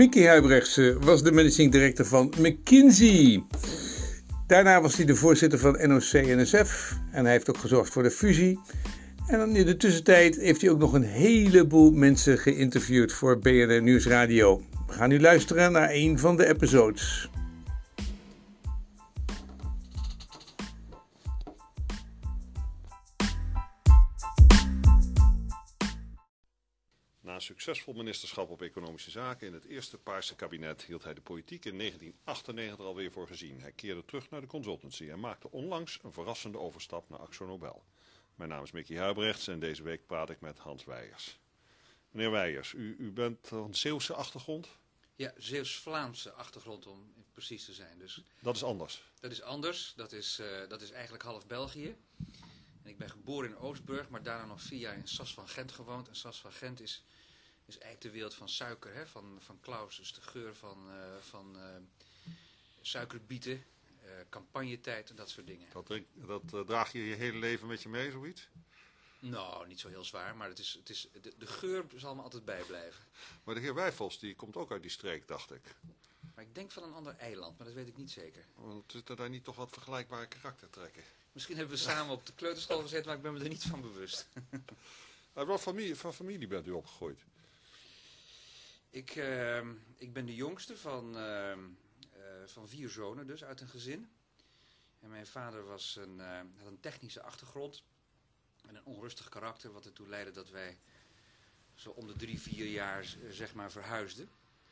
Mickey Huibrechtse was de managing director van McKinsey. Daarna was hij de voorzitter van NOC-NSF en hij heeft ook gezorgd voor de fusie. En in de tussentijd heeft hij ook nog een heleboel mensen geïnterviewd voor BNR Nieuwsradio. We gaan nu luisteren naar een van de episodes. Succesvol ministerschap op economische zaken in het eerste Paarse kabinet hield hij de politiek in 1998 alweer voor gezien. Hij keerde terug naar de consultancy en maakte onlangs een verrassende overstap naar Axo Nobel. Mijn naam is Mickey Huibrechts en deze week praat ik met Hans Weijers. Meneer Weijers, u, u bent van Zeeuwse achtergrond? Ja, Zeeuws-Vlaamse achtergrond om precies te zijn. Dus Dat is anders. dat is anders. Dat is, eh, dat is eigenlijk half België. En ik ben geboren in Oostburg, maar daarna nog vier jaar in Sas van Gent gewoond. En Sas van Gent is, is eigenlijk de wereld van suiker, hè? Van, van Klaus. Dus de geur van, eh, van eh, suikerbieten, eh, campagnetijd en dat soort dingen. Dat, drink- dat draag je je hele leven met je mee, zoiets? Nou, niet zo heel zwaar, maar het is, het is, de, de geur zal me altijd bijblijven. Maar de heer Wijfels, die komt ook uit die streek, dacht ik. Maar ik denk van een ander eiland, maar dat weet ik niet zeker. Want Zitten daar niet toch wat vergelijkbare karaktertrekken? Misschien hebben we samen op de kleuterschool gezeten, maar ik ben me er niet van bewust. Uit wat familie, van familie bent u opgegroeid? Ik, ehm, ik ben de jongste van, ehm, eh, van vier zonen, dus uit een gezin. En mijn vader was een, eh, had een technische achtergrond en een onrustig karakter, wat ertoe leidde dat wij zo om de drie, vier jaar eh, zeg maar verhuisden.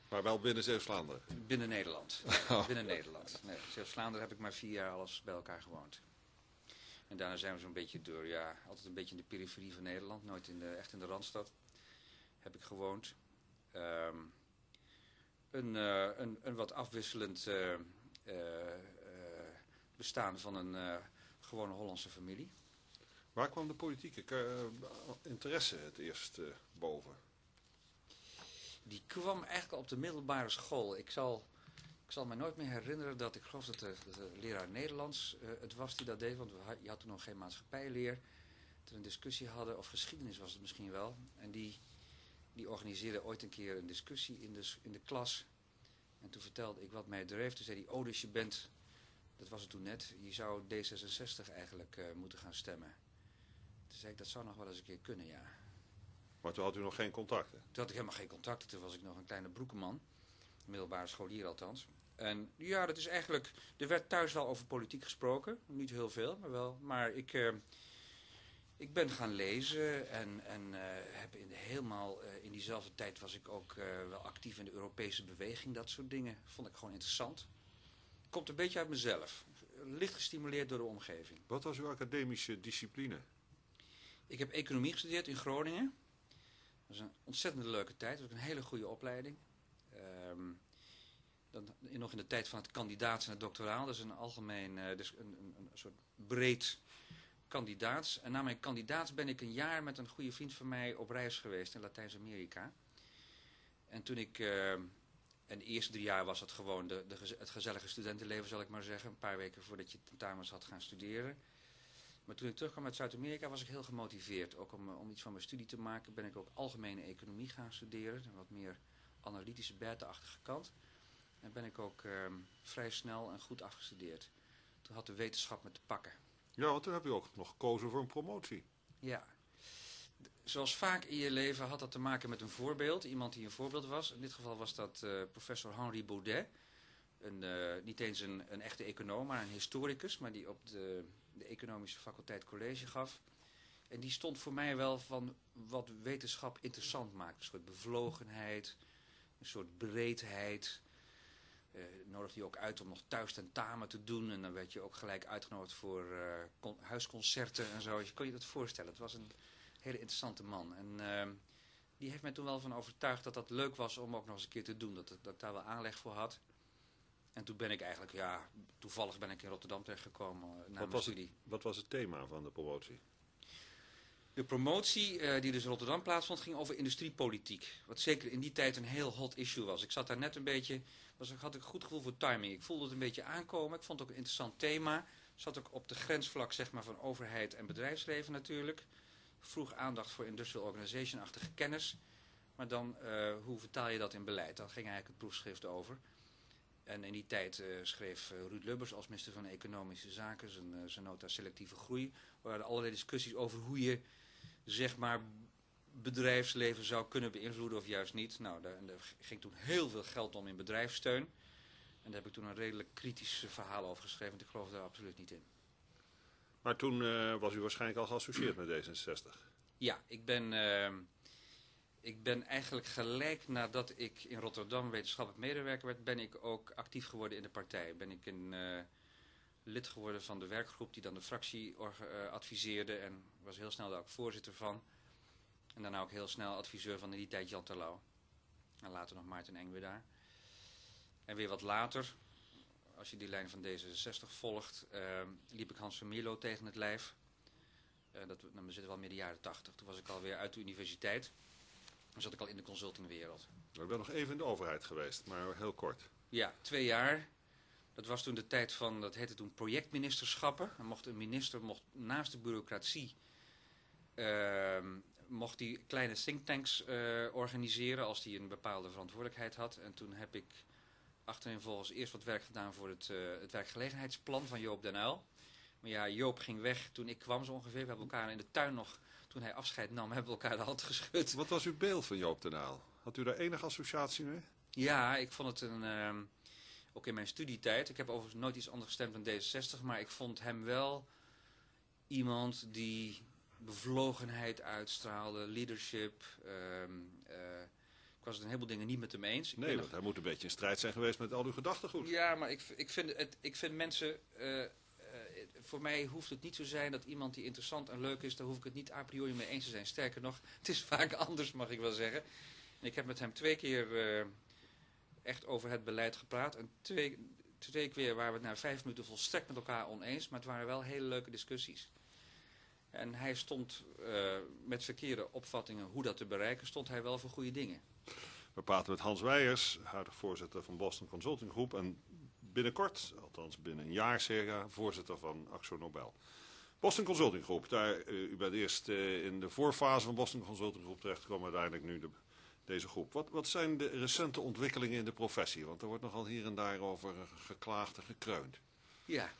Maar wel binnen Zeeuws-Vlaanderen. Binnen Nederland. Binnen Nederland. Nee, Zeeuws-Vlaanderen heb ik maar vier jaar alles bij elkaar gewoond. En daarna zijn we zo'n beetje door, ja, altijd een beetje in de periferie van Nederland, nooit in de, echt in de Randstad, heb ik gewoond. Ehm, een, eh, een, een wat afwisselend eh, eh, bestaan van een gewone Hollandse familie. Waar kwam de politieke interesse het eerst boven? Die kwam eigenlijk op de middelbare school. Ik zal, ik zal me nooit meer herinneren dat ik geloof dat de, de leraar Nederlands het was die dat deed. Want we je had toen nog geen maatschappijleer. Dat we een discussie hadden, of geschiedenis was het misschien wel. En die, die organiseerde ooit een keer een discussie in de, in de klas. En toen vertelde ik wat mij dreef. Toen zei hij, oh dus je bent, dat was het toen net, je zou D66 eigenlijk eh, moeten gaan stemmen. Toen zei ik, dat zou nog wel eens een keer kunnen, ja. Maar toen had u nog geen contacten. Toen had ik helemaal geen contacten. Toen was ik nog een kleine broekenman. Middelbare scholier althans. En ja, dat is eigenlijk... Er werd thuis wel over politiek gesproken. Niet heel veel, maar wel. Maar ik, eh, ik ben gaan lezen en, en eh, heb in helemaal... eh, in diezelfde tijd was ik ook eh, wel actief in de Europese beweging. Dat soort dingen vond ik gewoon interessant. Komt een beetje uit mezelf. Licht gestimuleerd door de omgeving. Wat was uw academische discipline? Ik heb economie gestudeerd in Groningen. Dat was een ontzettend leuke tijd. Dat was ook een hele goede opleiding. Ehm, dan, nog in de tijd van het kandidaats en het doctoraal. Dat is een algemeen, dus een, een, een soort breed kandidaats. En na mijn kandidaats ben ik een jaar met een goede vriend van mij op reis geweest in Latijns-Amerika. En toen ik, eh, en de eerste drie jaar was het gewoon de, de, het gezellige studentenleven, zal ik maar zeggen. Een paar weken voordat je tentamens had gaan studeren. Maar toen ik terugkwam uit Zuid-Amerika was ik heel gemotiveerd. Ook om, eh, om iets van mijn studie te maken ben ik ook algemene economie gaan studeren. Een wat meer analytische, beta-achtige kant. En ben ik ook ehm, vrij snel en goed afgestudeerd. Toen had de wetenschap me te pakken. Ja, want toen heb u ook nog gekozen voor een promotie. Ja. Zoals vaak in je leven had dat te maken met een voorbeeld. Iemand die een voorbeeld was. In dit geval was dat eh, professor Henri Baudet. Een, eh, niet eens een, een echte econoom, maar een historicus. Maar die op de, de economische faculteit college gaf. En die stond voor mij wel van wat wetenschap interessant maakt. Een soort bevlogenheid, een soort breedheid. Eh nodigde je ook uit om nog thuis tentamen te doen. En dan werd je ook gelijk uitgenodigd voor eh, con- huisconcerten en zo. Je kon je dat voorstellen. Het was een hele interessante man. En ehm, die heeft mij toen wel van overtuigd dat dat leuk was om ook nog eens een keer te doen. Dat, dat ik daar wel aanleg voor had. En toen ben ik eigenlijk, ja, toevallig ben ik in Rotterdam terechtgekomen eh, na Wat mijn was, het, studie. wat was het thema van de promotie? De promotie eh, die dus in Rotterdam plaatsvond ging over industriepolitiek. Wat zeker in die tijd een heel hot issue was. Ik zat daar net een beetje, was, had ik een goed gevoel voor timing. Ik voelde het een beetje aankomen. Ik vond het ook een interessant thema. Zat ook op de grensvlak zeg maar, van overheid en bedrijfsleven natuurlijk. Vroeg aandacht voor industrial organization-achtige kennis. Maar dan, uh, hoe vertaal je dat in beleid? Daar ging eigenlijk het proefschrift over. En in die tijd uh, schreef Ruud Lubbers als minister van Economische Zaken zijn, nota selectieve groei. Waren allerlei discussies over hoe je, zeg maar, bedrijfsleven zou kunnen beïnvloeden of juist niet. Nou, daar, daar ging toen heel veel geld om in bedrijfssteun. En daar heb ik toen een redelijk kritisch verhaal over geschreven, want ik geloof daar absoluut niet in. Maar toen uh, was u waarschijnlijk al geassocieerd met D66? Ja, ik ben, uh, ik ben eigenlijk gelijk nadat ik in Rotterdam wetenschappelijk medewerker werd, ben ik ook actief geworden in de partij. Ben ik een uh, lid geworden van de werkgroep die dan de fractie adviseerde en was heel snel daar ook voorzitter van. En daarna ook heel snel adviseur van in die tijd Jan Terlouw. En later nog Maarten Engwe daar. En weer wat later, als je die lijn van D66 volgt, uh, liep ik Hans van Mierlo tegen het lijf. Uh, dat, nou, we zitten wel midden jaren 80. Toen was ik alweer uit de universiteit. Toen zat ik al in de consultingwereld. Ik ben nog even in de overheid geweest, maar heel kort. Ja, twee jaar. Dat was toen de tijd van, dat heette toen projectministerschappen. Dan mocht een minister mocht naast de bureaucratie uh, mocht hij kleine thinktanks uh, organiseren als hij een bepaalde verantwoordelijkheid had. En toen heb ik achterin volgens eerst wat werk gedaan voor het, uh, het werkgelegenheidsplan van Joop den Uyl. Maar ja, Joop ging weg toen ik kwam zo ongeveer. We hebben elkaar in de tuin nog, toen hij afscheid nam, hebben we elkaar de hand geschud. Wat was uw beeld van Joop den Uyl? Had u daar enige associatie mee? Ja, ik vond het een... Ook in mijn studietijd. Ik heb overigens nooit iets anders gestemd dan D66. Maar ik vond hem wel iemand die bevlogenheid uitstraalde, leadership. Um, uh, ik was het een heleboel dingen niet met hem eens. Ik nee, want nog... hij moet een beetje in strijd zijn geweest met al uw gedachtegoed. Ja, maar ik, ik, vind, het, ik vind mensen... Uh, uh, voor mij hoeft het niet zo zijn dat iemand die interessant en leuk is... daar hoef ik het niet a priori mee eens te zijn. Sterker nog, het is vaak anders, mag ik wel zeggen. En ik heb met hem twee keer echt over het beleid gepraat. En twee, twee keer waren we het na vijf minuten volstrekt met elkaar oneens. Maar het waren wel hele leuke discussies. En hij stond uh, met verkeerde opvattingen hoe dat te bereiken, stond hij wel voor goede dingen. We praten met Hans Weijers, huidig voorzitter van Boston Consulting Group. En binnenkort, althans binnen een jaar circa, voorzitter van Axo Nobel. Boston Consulting Group, daar, uh, u bent eerst uh, in de voorfase van Boston Consulting Group terechtgekomen, uiteindelijk nu de, deze groep. Wat, wat zijn de recente ontwikkelingen in de professie? Want er wordt nogal hier en daar over geklaagd en gekreund. Ja,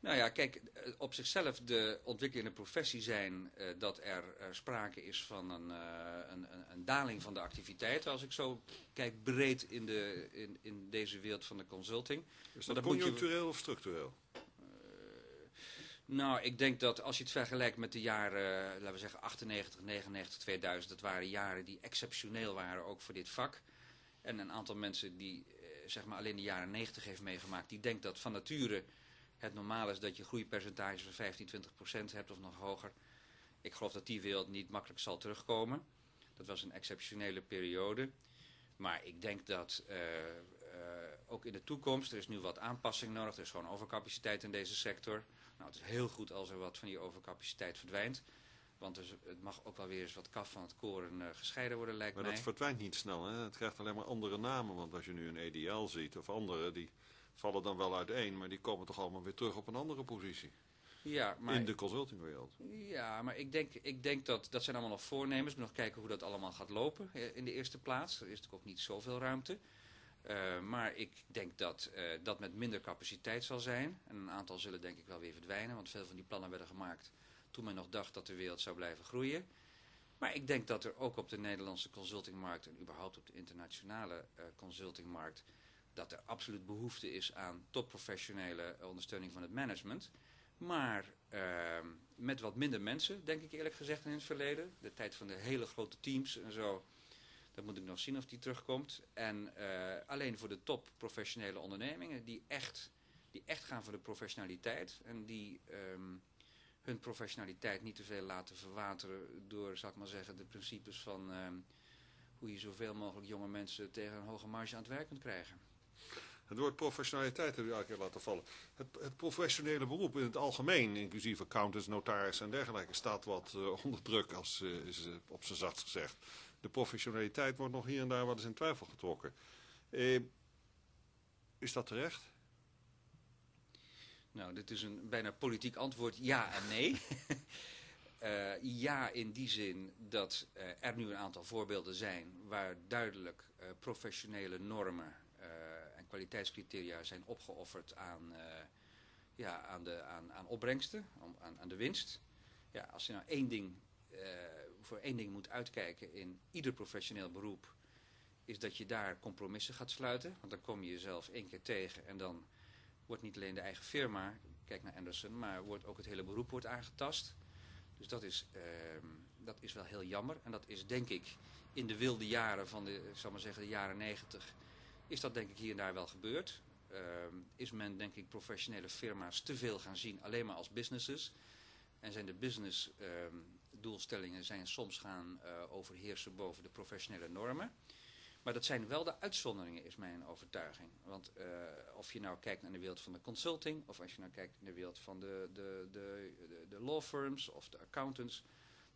nou ja, kijk, op zichzelf de ontwikkelende professie zijn uh, dat er uh, sprake is van een, uh, een, een, daling van de activiteiten. Als ik zo kijk breed in, de, in, in deze wereld van de consulting. Is dat conjunctureel je... of structureel? Nou, ik denk dat als je het vergelijkt met de jaren, laten we zeggen 98, 99, 2000. Dat waren jaren die exceptioneel waren ook voor dit vak. En een aantal mensen die zeg maar alleen de jaren 90 heeft meegemaakt. Die denkt dat van nature het normaal is dat je groeipercentages van 15, 20 procent hebt of nog hoger. Ik geloof dat die wereld niet makkelijk zal terugkomen. Dat was een exceptionele periode. Maar ik denk dat uh, uh, ook in de toekomst, er is nu wat aanpassing nodig. Er is gewoon overcapaciteit in deze sector. Nou, het is heel goed als er wat van die overcapaciteit verdwijnt. Want dus, het mag ook wel weer eens wat kaf van het koren uh, gescheiden worden, lijkt maar mij. Maar dat verdwijnt niet snel, hè? Het krijgt alleen maar andere namen. Want als je nu een EDL ziet of andere, die vallen dan wel uiteen, maar die komen toch allemaal weer terug op een andere positie. Ja, maar, in de consultingwereld. Ja, maar ik denk, ik denk dat dat zijn allemaal nog voornemens. We nog kijken hoe dat allemaal gaat lopen in de eerste plaats. Er is natuurlijk ook niet zoveel ruimte. Uh, maar ik denk dat uh, dat met minder capaciteit zal zijn. En een aantal zullen denk ik wel weer verdwijnen. Want veel van die plannen werden gemaakt toen men nog dacht dat de wereld zou blijven groeien. Maar ik denk dat er ook op de Nederlandse consultingmarkt en überhaupt op de internationale uh, consultingmarkt dat er absoluut behoefte is aan topprofessionele ondersteuning van het management. Maar uh, met wat minder mensen, denk ik eerlijk gezegd in het verleden. De tijd van de hele grote teams en zo, dat moet ik nog zien of die terugkomt. En uh, alleen voor de topprofessionele ondernemingen die echt, die echt gaan voor de professionaliteit. En die um, hun professionaliteit niet te veel laten verwateren door, zal ik maar zeggen, de principes van um, hoe je zoveel mogelijk jonge mensen tegen een hoge marge aan het werk kunt krijgen. Het woord professionaliteit heb je elke keer laten vallen. Het, het, professionele beroep in het algemeen, inclusief accountants, notaris en dergelijke, staat wat uh, onder druk, als, uh, is op zijn zacht gezegd. De professionaliteit wordt nog hier en daar wat eens in twijfel getrokken. is dat terecht? Nou, dit is een bijna politiek antwoord ja en nee. Uh, ja, in die zin dat uh, er nu een aantal voorbeelden zijn waar duidelijk uh, professionele normen en kwaliteitscriteria zijn opgeofferd aan, ja, aan, de, aan, aan opbrengsten, aan, aan de winst. Ja, als je nou één ding, voor één ding moet uitkijken in ieder professioneel beroep, is dat je daar compromissen gaat sluiten. Want dan kom je jezelf één keer tegen en dan wordt niet alleen de eigen firma, kijk naar Anderson, maar wordt ook het hele beroep wordt aangetast. Dus dat is, uh, dat is wel heel jammer. En dat is denk ik in de wilde jaren van de, ik zal maar zeggen, de jaren negentig, is dat denk ik hier en daar wel gebeurd. Uh, is men denk ik professionele firma's te veel gaan zien alleen maar als businesses. En zijn de business uh, doelstellingen zijn soms gaan uh, overheersen boven de professionele normen. Maar dat zijn wel de uitzonderingen, is mijn overtuiging. Want uh, of je nou kijkt naar de wereld van de consulting, of als je nou kijkt naar de wereld van de, de, de, law firms of de accountants,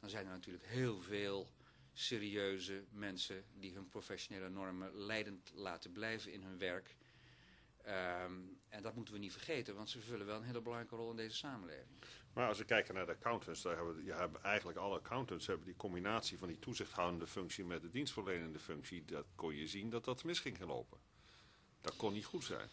dan zijn er natuurlijk heel veel serieuze mensen die hun professionele normen leidend laten blijven in hun werk. En dat moeten we niet vergeten, want ze vullen wel een hele belangrijke rol in deze samenleving. Maar als we kijken naar de accountants, daar hebben, eigenlijk alle accountants hebben die combinatie van die toezichthoudende functie met de dienstverlenende functie. Dat kon je zien dat dat mis ging gelopen. Dat kon niet goed zijn.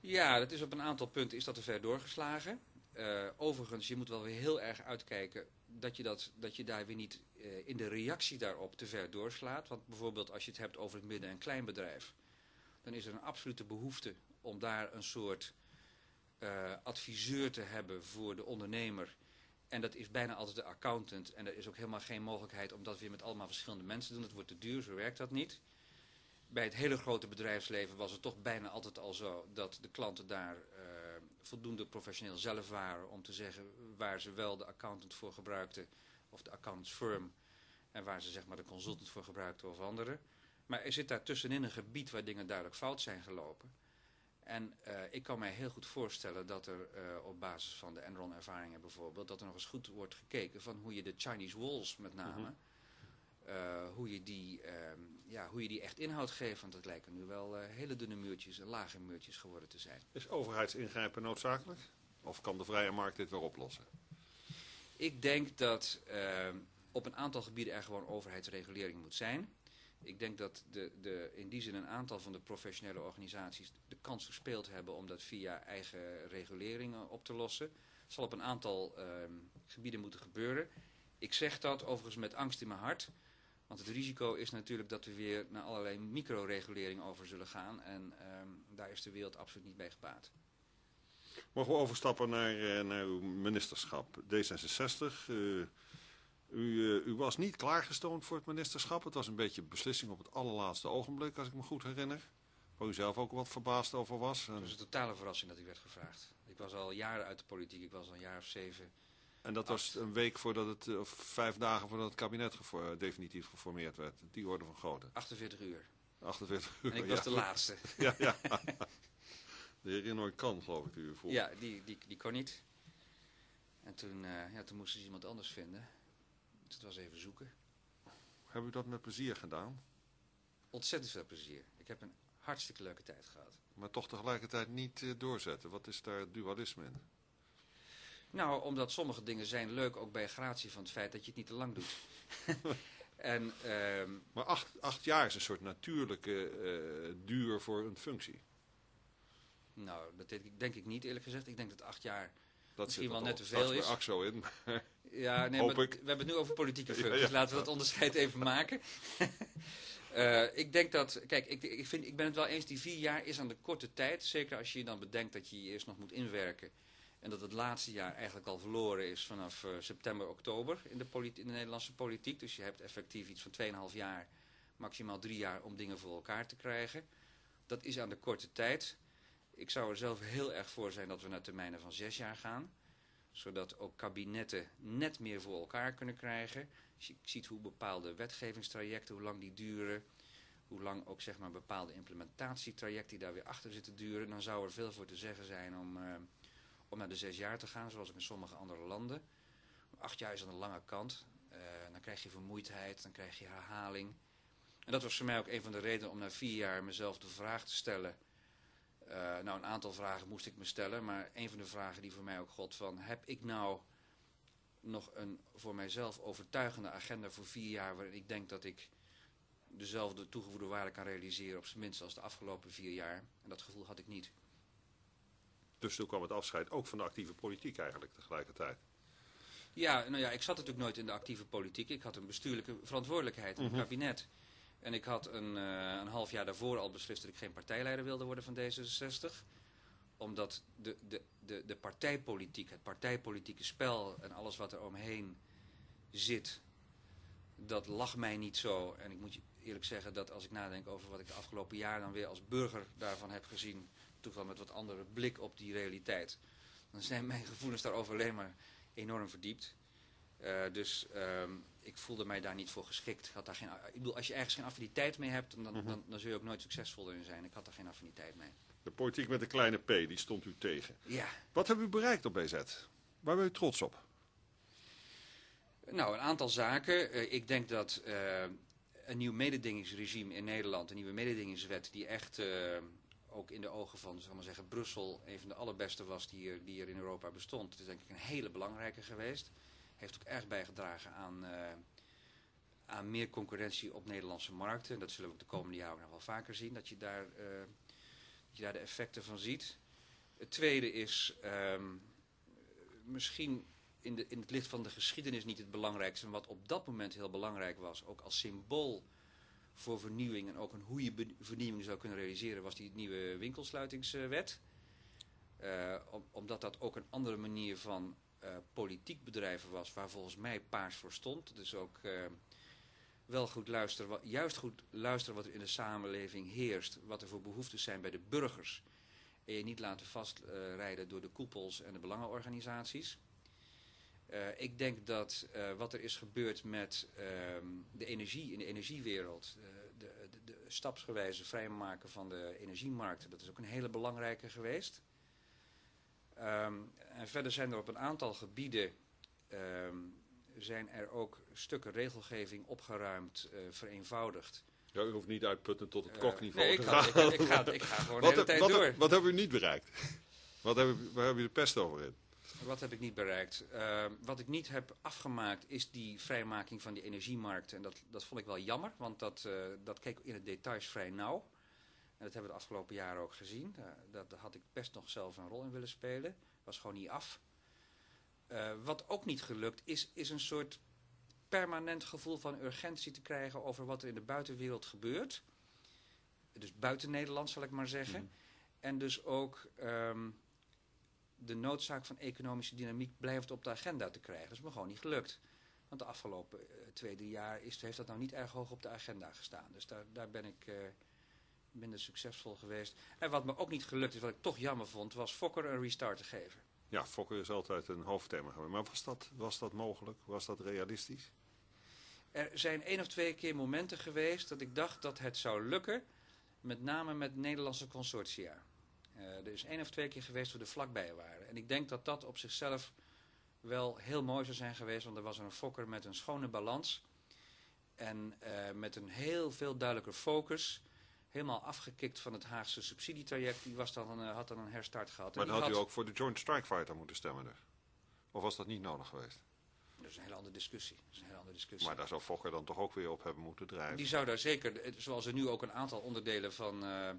Ja, dat is op een aantal punten is dat te ver doorgeslagen. Uh, overigens, je moet wel weer heel erg uitkijken dat je, dat, dat je daar weer niet uh, in de reactie daarop te ver doorslaat. Want bijvoorbeeld als je het hebt over het midden- en kleinbedrijf, dan is er een absolute behoefte om daar een soort uh, adviseur te hebben voor de ondernemer. En dat is bijna altijd de accountant. En er is ook helemaal geen mogelijkheid om dat weer met allemaal verschillende mensen te doen. Dat wordt te duur, zo werkt dat niet. Bij het hele grote bedrijfsleven was het toch bijna altijd al zo dat de klanten daar uh, voldoende professioneel zelf waren om te zeggen waar ze wel de accountant voor gebruikten of de accountantsfirm en waar ze zeg maar de consultant voor gebruikten of andere. Maar er zit daar tussenin een gebied waar dingen duidelijk fout zijn gelopen. En uh, ik kan mij heel goed voorstellen dat er uh, op basis van de Enron ervaringen bijvoorbeeld, dat er nog eens goed wordt gekeken van hoe je de Chinese walls met name, mm -hmm. uh, hoe, je die, ja, hoe je die echt inhoud geeft. Want het lijken nu wel hele dunne muurtjes en lage muurtjes geworden te zijn. Is overheidsingrijpen noodzakelijk? Of kan de vrije markt dit weer oplossen? Ik denk dat op een aantal gebieden er gewoon overheidsregulering moet zijn. Ik denk dat de, de, in die zin een aantal van de professionele organisaties de kans verspeeld hebben om dat via eigen reguleringen op te lossen. Het zal op een aantal um, gebieden moeten gebeuren. Ik zeg dat overigens met angst in mijn hart. Want het risico is natuurlijk dat we weer naar allerlei microregulering over zullen gaan. En um, daar is de wereld absoluut niet bij gebaat. Mogen we overstappen naar, naar uw ministerschap? D66... Uh... U, uh, u, was niet klaargestoomd voor het ministerschap. Het was een beetje een beslissing op het allerlaatste ogenblik, als ik me goed herinner. Waar u zelf ook wat verbaasd over was. Het was een totale verrassing dat ik werd gevraagd. Ik was al jaren uit de politiek. Ik was al een jaar of zeven. En dat acht. was een week voordat het, of vijf dagen voordat het kabinet gefor, definitief geformeerd werd. Die orde van grootte. 48 uur. 48 uur, En ik was ja. de laatste. ja, ja. De heer Rinoy kan, geloof ik, u voor. Ja, die, die, die kon niet. En toen, uh, ja, toen moesten ze iemand anders vinden. Het was even zoeken. Hebben u dat met plezier gedaan? Ontzettend veel plezier. Ik heb een hartstikke leuke tijd gehad. Maar toch tegelijkertijd niet uh, doorzetten. Wat is daar dualisme in? Nou, omdat sommige dingen zijn leuk ook bij gratie van het feit dat je het niet te lang doet. en, um, maar acht, acht jaar is een soort natuurlijke uh, duur voor een functie. Nou, dat denk ik niet eerlijk gezegd. Ik denk dat acht jaar dat misschien wel net te veel is. Er zo in. Ja, nee, maar ik. we hebben het nu over politieke functies. Ja, ja. Laten we dat onderscheid even maken. uh, ik denk dat, kijk, ik, ik, vind, ik ben het wel eens, die vier jaar is aan de korte tijd. Zeker als je dan bedenkt dat je je eerst nog moet inwerken. En dat het laatste jaar eigenlijk al verloren is vanaf uh, september, oktober in de, in de Nederlandse politiek. Dus je hebt effectief iets van 2,5 jaar, maximaal drie jaar om dingen voor elkaar te krijgen. Dat is aan de korte tijd. Ik zou er zelf heel erg voor zijn dat we naar termijnen van zes jaar gaan zodat ook kabinetten net meer voor elkaar kunnen krijgen. Als je ziet hoe bepaalde wetgevingstrajecten, hoe lang die duren, hoe lang ook zeg maar bepaalde implementatietrajecten die daar weer achter zitten duren, dan zou er veel voor te zeggen zijn om, uh, om naar de zes jaar te gaan, zoals in sommige andere landen. Acht jaar is aan de lange kant. Uh, dan krijg je vermoeidheid, dan krijg je herhaling. En dat was voor mij ook een van de redenen om na vier jaar mezelf de vraag te stellen uh, nou, een aantal vragen moest ik me stellen, maar een van de vragen die voor mij ook god van, heb ik nou nog een voor mijzelf overtuigende agenda voor vier jaar, waarin ik denk dat ik dezelfde toegevoegde waarde kan realiseren, op zijn minst als de afgelopen vier jaar. En dat gevoel had ik niet. Dus toen kwam het afscheid ook van de actieve politiek eigenlijk tegelijkertijd. Ja, nou ja, ik zat natuurlijk nooit in de actieve politiek. Ik had een bestuurlijke verantwoordelijkheid in het Mhm. kabinet. En ik had een, eh, een half jaar daarvoor al beslist dat ik geen partijleider wilde worden van D66. Omdat de, de, de, de partijpolitiek, het partijpolitieke spel en alles wat er omheen zit, dat lag mij niet zo. En ik moet je eerlijk zeggen dat als ik nadenk over wat ik de afgelopen jaar dan weer als burger daarvan heb gezien, toevallig met wat andere blik op die realiteit, dan zijn mijn gevoelens daarover alleen maar enorm verdiept. Eh, dus ehm, ik voelde mij daar niet voor geschikt. Ik, had daar geen, ik bedoel, als je ergens geen affiniteit mee hebt, dan, dan, dan, dan zul je ook nooit succesvol in zijn. Ik had daar geen affiniteit mee. De politiek met de kleine p, die stond u tegen. Ja, Wat hebben u bereikt op BZ? Waar bent u trots op? nou, een aantal zaken. Eh, ik denk dat eh, een nieuw mededingingsregime in Nederland, een nieuwe mededingingswet, die echt ook in de ogen van, zal maar zeggen, Brussel een van de allerbeste was die er, die er in Europa bestond. Het is denk ik een hele belangrijke geweest. Heeft ook erg bijgedragen aan, eh, aan meer concurrentie op Nederlandse markten. Dat zullen we ook de komende jaren nog wel vaker zien, dat je daar, eh, dat je daar de effecten van ziet. Het tweede is ehm, misschien in, de, in het licht van de geschiedenis niet het belangrijkste, maar wat op dat moment heel belangrijk was, ook als symbool voor vernieuwing en ook een hoe je vernieuwing zou kunnen realiseren, was die nieuwe winkelsluitingswet. Eh, om- omdat dat ook een andere manier van politiek bedrijven was, waar volgens mij paars voor stond. Dus ook eh, wel goed luisteren, juist goed luisteren wat er in de samenleving heerst, wat er voor behoeftes zijn bij de burgers. En je niet laten vastrijden door de koepels en de belangenorganisaties. Eh, ik denk dat eh, wat er is gebeurd met ehm, de energie in de energiewereld, eh, de, de, de stapsgewijze vrijmaken van de energiemarkten, dat is ook een hele belangrijke geweest. Ehm, en verder zijn er op een aantal gebieden ehm, zijn er ook stukken regelgeving opgeruimd, eh, vereenvoudigd. Ja, u hoeft niet uitputtend tot het Eh, kokniveau nee, ik te ga, gaan. ik, ik, ga, ik ga gewoon de hele heb- tijd wat, door. heb- wat hebben u niet bereikt? Wat hebben, waar hebben u de pest over in? Wat heb ik niet bereikt? Eh, wat ik niet heb afgemaakt is die vrijmaking van die energiemarkten. En dat, dat vond ik wel jammer, want dat, eh, dat keek in het details vrij nauw. En dat hebben we de afgelopen jaren ook gezien. Daar, dat, daar had ik best nog zelf een rol in willen spelen. Was gewoon niet af. Eh, wat ook niet gelukt is, is een soort permanent gevoel van urgentie te krijgen over wat er in de buitenwereld gebeurt. Dus buiten Nederland zal ik maar zeggen. En dus ook ehm, de noodzaak van economische dynamiek blijft op de agenda te krijgen. Dat is me gewoon niet gelukt. Want de afgelopen eh, twee, drie jaar is, heeft dat nou niet erg hoog op de agenda gestaan. Dus daar, daar ben ik eh, minder succesvol geweest. En wat me ook niet gelukt is, wat ik toch jammer vond, was Fokker een restart te geven. Ja, Fokker is altijd een hoofdthema geweest. Maar was dat, was dat mogelijk? Was dat realistisch? Er zijn één of twee keer momenten geweest dat ik dacht dat het zou lukken, met name met Nederlandse consortia. Eh, er is één of twee keer geweest waar we er vlakbij waren. En ik denk dat dat op zichzelf wel heel mooi zou zijn geweest, want er was een fokker met een schone balans. En eh, met een heel veel duidelijker focus. Helemaal afgekikt van het Haagse subsidietraject. Die was dan, een, eh, had dan een herstart gehad. Maar dan had u ook voor de Joint Strike Fighter moeten stemmen dus. Of was dat niet nodig geweest? Dat is een hele andere discussie. Dat is een hele andere discussie. Maar daar zou Fokker dan toch ook weer op hebben moeten drijven. Die zou daar zeker, eh, zoals er nu ook een aantal onderdelen van, eh,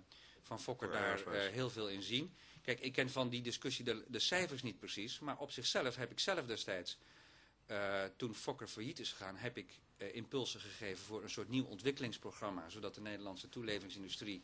van Fokker Voor daar heel veel in zien. Kijk, ik ken van die discussie de, de cijfers niet precies, maar op zichzelf heb ik zelf destijds, toen Fokker failliet is gegaan, heb ik eh, impulsen gegeven voor een soort nieuw ontwikkelingsprogramma, zodat de Nederlandse toelevingsindustrie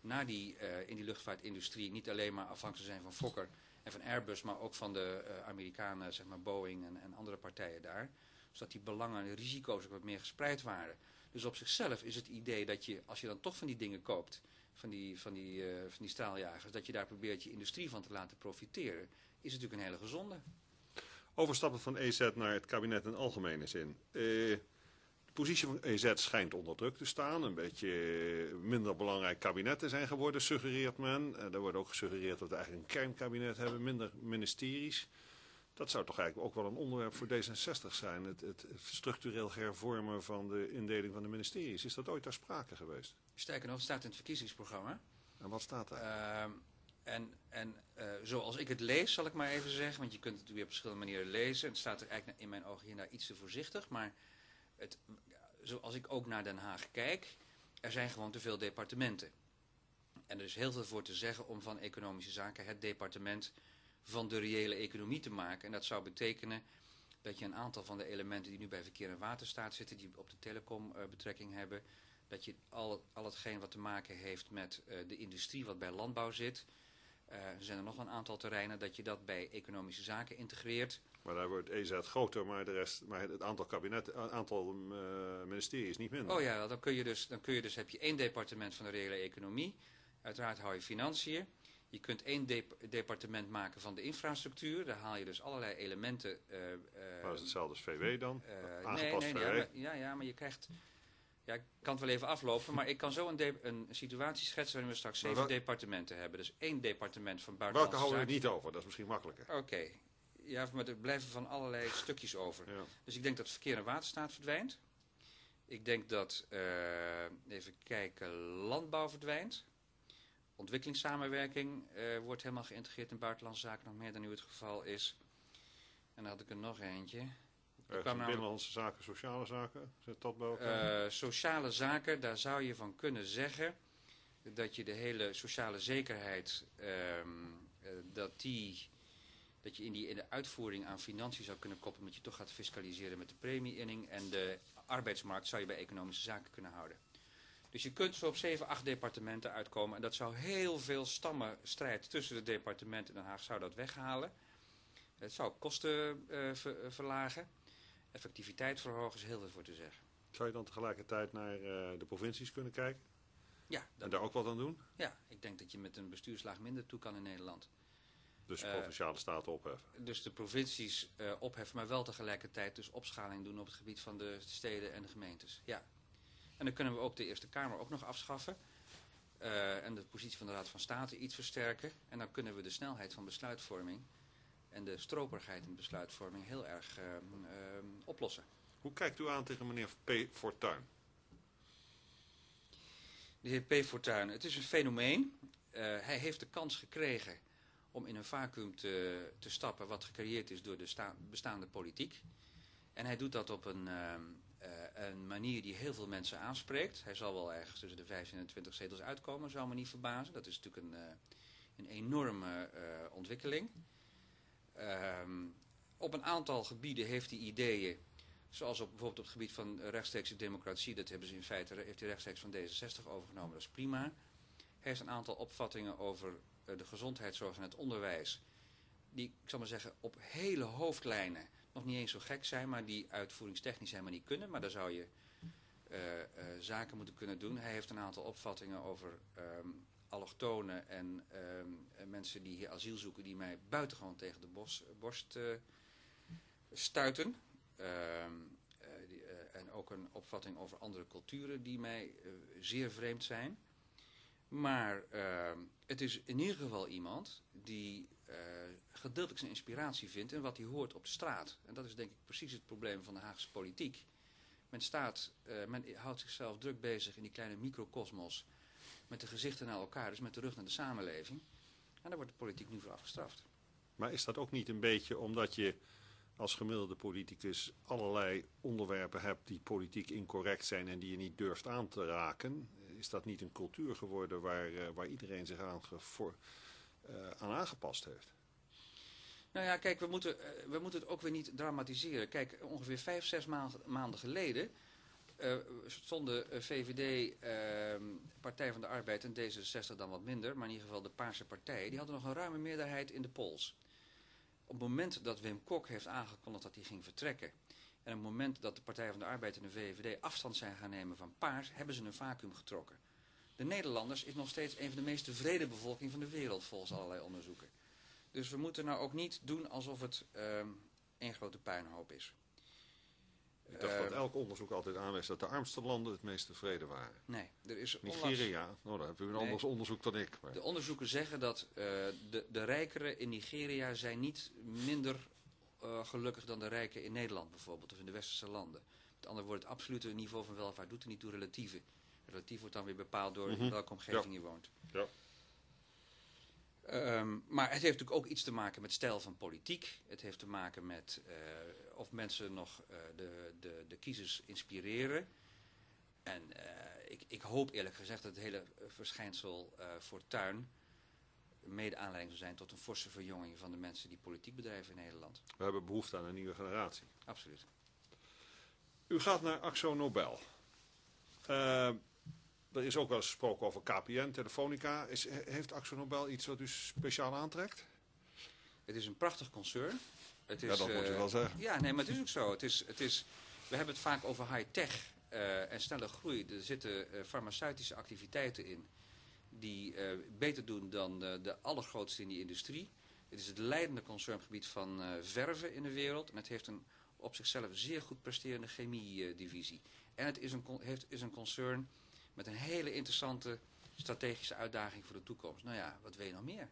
na die, eh, in die luchtvaartindustrie niet alleen maar afhankelijk zijn van Fokker en van Airbus, maar ook van de eh, Amerikanen, zeg maar Boeing en, en andere partijen daar. Zodat die belangen en risico's ook wat meer gespreid waren. Dus op zichzelf is het idee dat je, als je dan toch van die dingen koopt, van die, van die, van die straaljagers, dat je daar probeert je industrie van te laten profiteren, is natuurlijk een hele gezonde. Overstappen van EZ naar het kabinet in algemene zin. Eh, de positie van EZ schijnt onder druk te staan. Een beetje minder belangrijk kabinet te zijn geworden, suggereert men. Eh, er wordt ook gesuggereerd dat we eigenlijk een kernkabinet hebben, minder ministeries. Dat zou toch eigenlijk ook wel een onderwerp voor D66 zijn. Het, het structureel hervormen van de indeling van de ministeries. Is dat ooit ter sprake geweest? Sterker nog, het staat in het verkiezingsprogramma. En wat staat daar? Ehm, en en eh, zoals ik het lees, zal ik maar even zeggen, want je kunt het weer op verschillende manieren lezen. Het staat er eigenlijk in mijn ogen hierna iets te voorzichtig, maar zoals ik ook naar Den Haag kijk, er zijn gewoon te veel departementen. En er is heel veel voor te zeggen om van economische zaken het departement van de reële economie te maken. En dat zou betekenen dat je een aantal van de elementen die nu bij verkeer en waterstaat zitten, die op de telecom uh, betrekking hebben, dat je al, al hetgeen wat te maken heeft met uh, de industrie wat bij landbouw zit, er zijn er nog een aantal terreinen dat je dat bij economische zaken integreert. Maar daar wordt EZ groter, maar, de rest, maar het aantal, kabinet, het aantal uh, ministeries niet minder. Oh ja, dan kun je dus, dan kun je dus heb je één departement van de reële economie. Uiteraard hou je financiën. Je kunt één de departement maken van de infrastructuur. Daar haal je dus allerlei elementen. Uh, maar dat is hetzelfde als VW dan? Aangepast nee, nee, nee, VW? Ja, maar, ja, ja, maar je krijgt... Ja, ik kan het wel even aflopen, maar ik kan zo een, een situatie schetsen waarin we straks zeven wel... departementen hebben. Dus één departement van buitenlandse Welke houden we niet over? Dat is misschien makkelijker. Oké. Okay. Ja, maar er blijven van allerlei stukjes over. Ja. Dus ik denk dat verkeer en waterstaat verdwijnt. Ik denk dat, uh, even kijken, landbouw verdwijnt. Ontwikkelingssamenwerking uh, wordt helemaal geïntegreerd in buitenlandse zaken, nog meer dan nu het geval is. En dan had ik er nog eentje. Binnenlandse zaken, sociale zaken, zit dat bij elkaar? Uh, sociale zaken, daar zou je van kunnen zeggen dat je de hele sociale zekerheid, um, uh, dat, die, dat je in, die, in de uitvoering aan financiën zou kunnen koppelen, omdat je toch gaat fiscaliseren met de premie-inning en de arbeidsmarkt zou je bij economische zaken kunnen houden. Dus je kunt zo op 7, 8 departementen uitkomen. En dat zou heel veel stammenstrijd tussen de departementen in Den Haag zou dat weghalen. Het zou kosten uh, ver, verlagen. Effectiviteit verhogen is heel veel voor te zeggen. Zou je dan tegelijkertijd naar uh, de provincies kunnen kijken? Ja. En daar ook wat aan doen? Ja, ik denk dat je met een bestuurslaag minder toe kan in Nederland. Dus de provinciale uh, staten opheffen? Dus de provincies uh, opheffen, maar wel tegelijkertijd dus opschaling doen op het gebied van de steden en de gemeentes. Ja. En dan kunnen we ook de Eerste Kamer ook nog afschaffen. Uh, en de positie van de Raad van State iets versterken. En dan kunnen we de snelheid van besluitvorming en de stroperigheid in besluitvorming heel erg uh, uh, oplossen. Hoe kijkt u aan tegen meneer P. Fortuyn? De heer P. Fortuyn, het is een fenomeen. hij heeft de kans gekregen om in een vacuüm te, te stappen wat gecreëerd is door de bestaande politiek. En hij doet dat op een, uh, een manier die heel veel mensen aanspreekt. Hij zal wel ergens tussen de 15 en 20 zetels uitkomen, zou me niet verbazen. Dat is natuurlijk een, uh, een enorme ontwikkeling. Ehm, op een aantal gebieden heeft hij ideeën, zoals op, bijvoorbeeld op het gebied van rechtstreekse democratie. Dat hebben ze in feite, heeft hij rechtstreeks van D66 overgenomen, dat is prima. Hij heeft een aantal opvattingen over de gezondheidszorg en het onderwijs. Die, ik zal maar zeggen, op hele hoofdlijnen nog niet eens zo gek zijn, maar die uitvoeringstechnisch helemaal niet kunnen. Maar daar zou je uh, uh, zaken moeten kunnen doen. Hij heeft een aantal opvattingen over um, allochtonen en um, mensen die hier asiel zoeken, die mij buitengewoon tegen de bos, borst uh, stuiten. Um, die, en ook een opvatting over andere culturen die mij zeer vreemd zijn. Maar het is in ieder geval iemand die gedeeltelijk zijn inspiratie vindt in wat hij hoort op de straat. En dat is denk ik precies het probleem van de Haagse politiek. Men, staat, men houdt zichzelf druk bezig in die kleine microcosmos met de gezichten naar elkaar, dus met de rug naar de samenleving. En daar wordt de politiek nu voor afgestraft. Maar is dat ook niet een beetje omdat je als gemiddelde politicus allerlei onderwerpen hebt die politiek incorrect zijn en die je niet durft aan te raken? Is dat niet een cultuur geworden waar, uh, waar iedereen zich aan gevoerd uh, aan aangepast heeft. Nou ja, kijk, we moeten, uh, we moeten het ook weer niet dramatiseren. Kijk, ongeveer vijf, zes maanden geleden uh, stonden VVD, ehm, Partij van de Arbeid en D66 dan wat minder, maar in ieder geval de Paarse Partij, die hadden nog een ruime meerderheid in de polls. Op het moment dat Wim Kok heeft aangekondigd dat hij ging vertrekken, en op het moment dat de Partij van de Arbeid en de VVD afstand zijn gaan nemen van Paars, hebben ze een vacuüm getrokken. De Nederlanders is nog steeds een van de meest tevreden bevolking van de wereld volgens allerlei onderzoeken. Dus we moeten nou ook niet doen alsof het um, één grote puinhoop is. Ik dacht dat elk onderzoek altijd aanwijst dat de armste landen het meest tevreden waren. Nee, er is Nigeria, onlangs... nou, dan heb u een nee, anders onderzoek dan ik. Maar... De onderzoeken zeggen dat uh, de, de rijkeren in Nigeria zijn niet minder uh, gelukkig dan de rijken in Nederland bijvoorbeeld, of in de westerse landen. Met andere woorden, het absolute niveau van welvaart doet er niet toe relatieve relatief wordt dan weer bepaald door mm -hmm. welke omgeving ja. je woont. Ja. Ehm, maar het heeft natuurlijk ook iets te maken met stijl van politiek. Het heeft te maken met uh, of mensen nog uh, de, de, de kiezers inspireren. En uh, ik, ik, hoop eerlijk gezegd dat het hele verschijnsel Fortuin mede aanleiding zou zijn tot een forse verjonging van de mensen die politiek bedrijven in Nederland. We hebben behoefte aan een nieuwe generatie. Absoluut. U gaat naar Axo Nobel. Er is ook wel eens gesproken over KPN, Telefonica. Is, heeft Axo Nobel iets wat u speciaal aantrekt? Het is een prachtig concern. Het is, ja, dat moet je wel zeggen. Ja, nee, maar het is ook zo. Het is, het is, we hebben het vaak over high-tech uh, en snelle groei. Er zitten uh, farmaceutische activiteiten in die beter doen dan de allergrootste in die industrie. Het is het leidende concerngebied van verven in de wereld. En het heeft een op zichzelf zeer goed presterende chemiedivisie. En het is een, heeft, is een concern met een hele interessante strategische uitdaging voor de toekomst. Nou ja, wat wil je nog meer?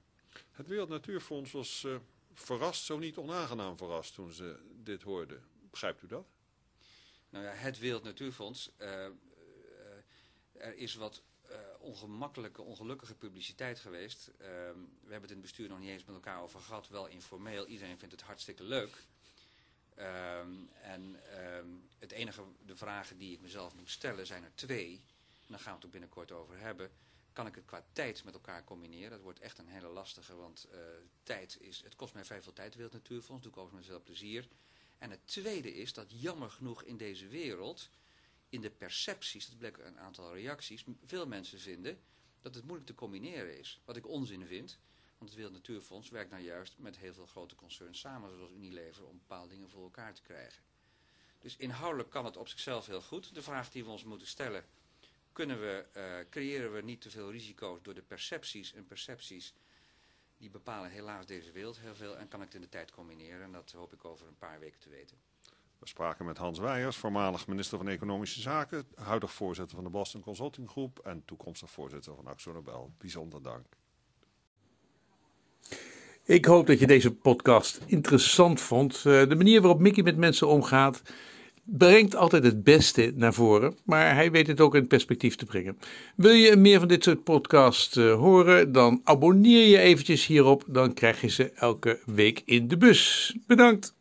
Het Wereld Natuurfonds was uh, verrast, zo niet onaangenaam verrast toen ze dit hoorden. Begrijpt u dat? Nou ja, het Wereld Natuurfonds, uh, uh, er is wat ongemakkelijke, ongelukkige publiciteit geweest. we hebben het in het bestuur nog niet eens met elkaar over gehad, wel informeel. Iedereen vindt het hartstikke leuk. Um, en um, het enige, de vragen die ik mezelf moet stellen zijn er twee daar gaan we het ook binnenkort over hebben, kan ik het qua tijd met elkaar combineren. Dat wordt echt een hele lastige, want uh, tijd is, het kost mij vrij veel tijd, Wereld Natuurfonds, doe ik overigens met veel plezier. En het tweede is dat jammer genoeg in deze wereld, in de percepties, dat bleek een aantal reacties, veel mensen vinden dat het moeilijk te combineren is. Wat ik onzin vind, want het Wereld Natuurfonds werkt nou juist met heel veel grote concerns samen, zoals Unilever, om bepaalde dingen voor elkaar te krijgen. Dus inhoudelijk kan het op zichzelf heel goed. De vraag die we ons moeten stellen kunnen we, uh, creëren we niet te veel risico's door de percepties en percepties die bepalen helaas deze wereld heel veel en kan ik het in de tijd combineren en dat hoop ik over een paar weken te weten. We spraken met Hans Weijers, voormalig minister van Economische Zaken, huidig voorzitter van de Boston Consulting Groep en toekomstig voorzitter van Axo Nobel. Bijzonder dank. Ik hoop dat je deze podcast interessant vond. Eh, de manier waarop Mickey met mensen omgaat brengt altijd het beste naar voren, maar hij weet het ook in perspectief te brengen. Wil je meer van dit soort podcasts uh, horen, dan abonneer je eventjes hierop, dan krijg je ze elke week in de bus. Bedankt!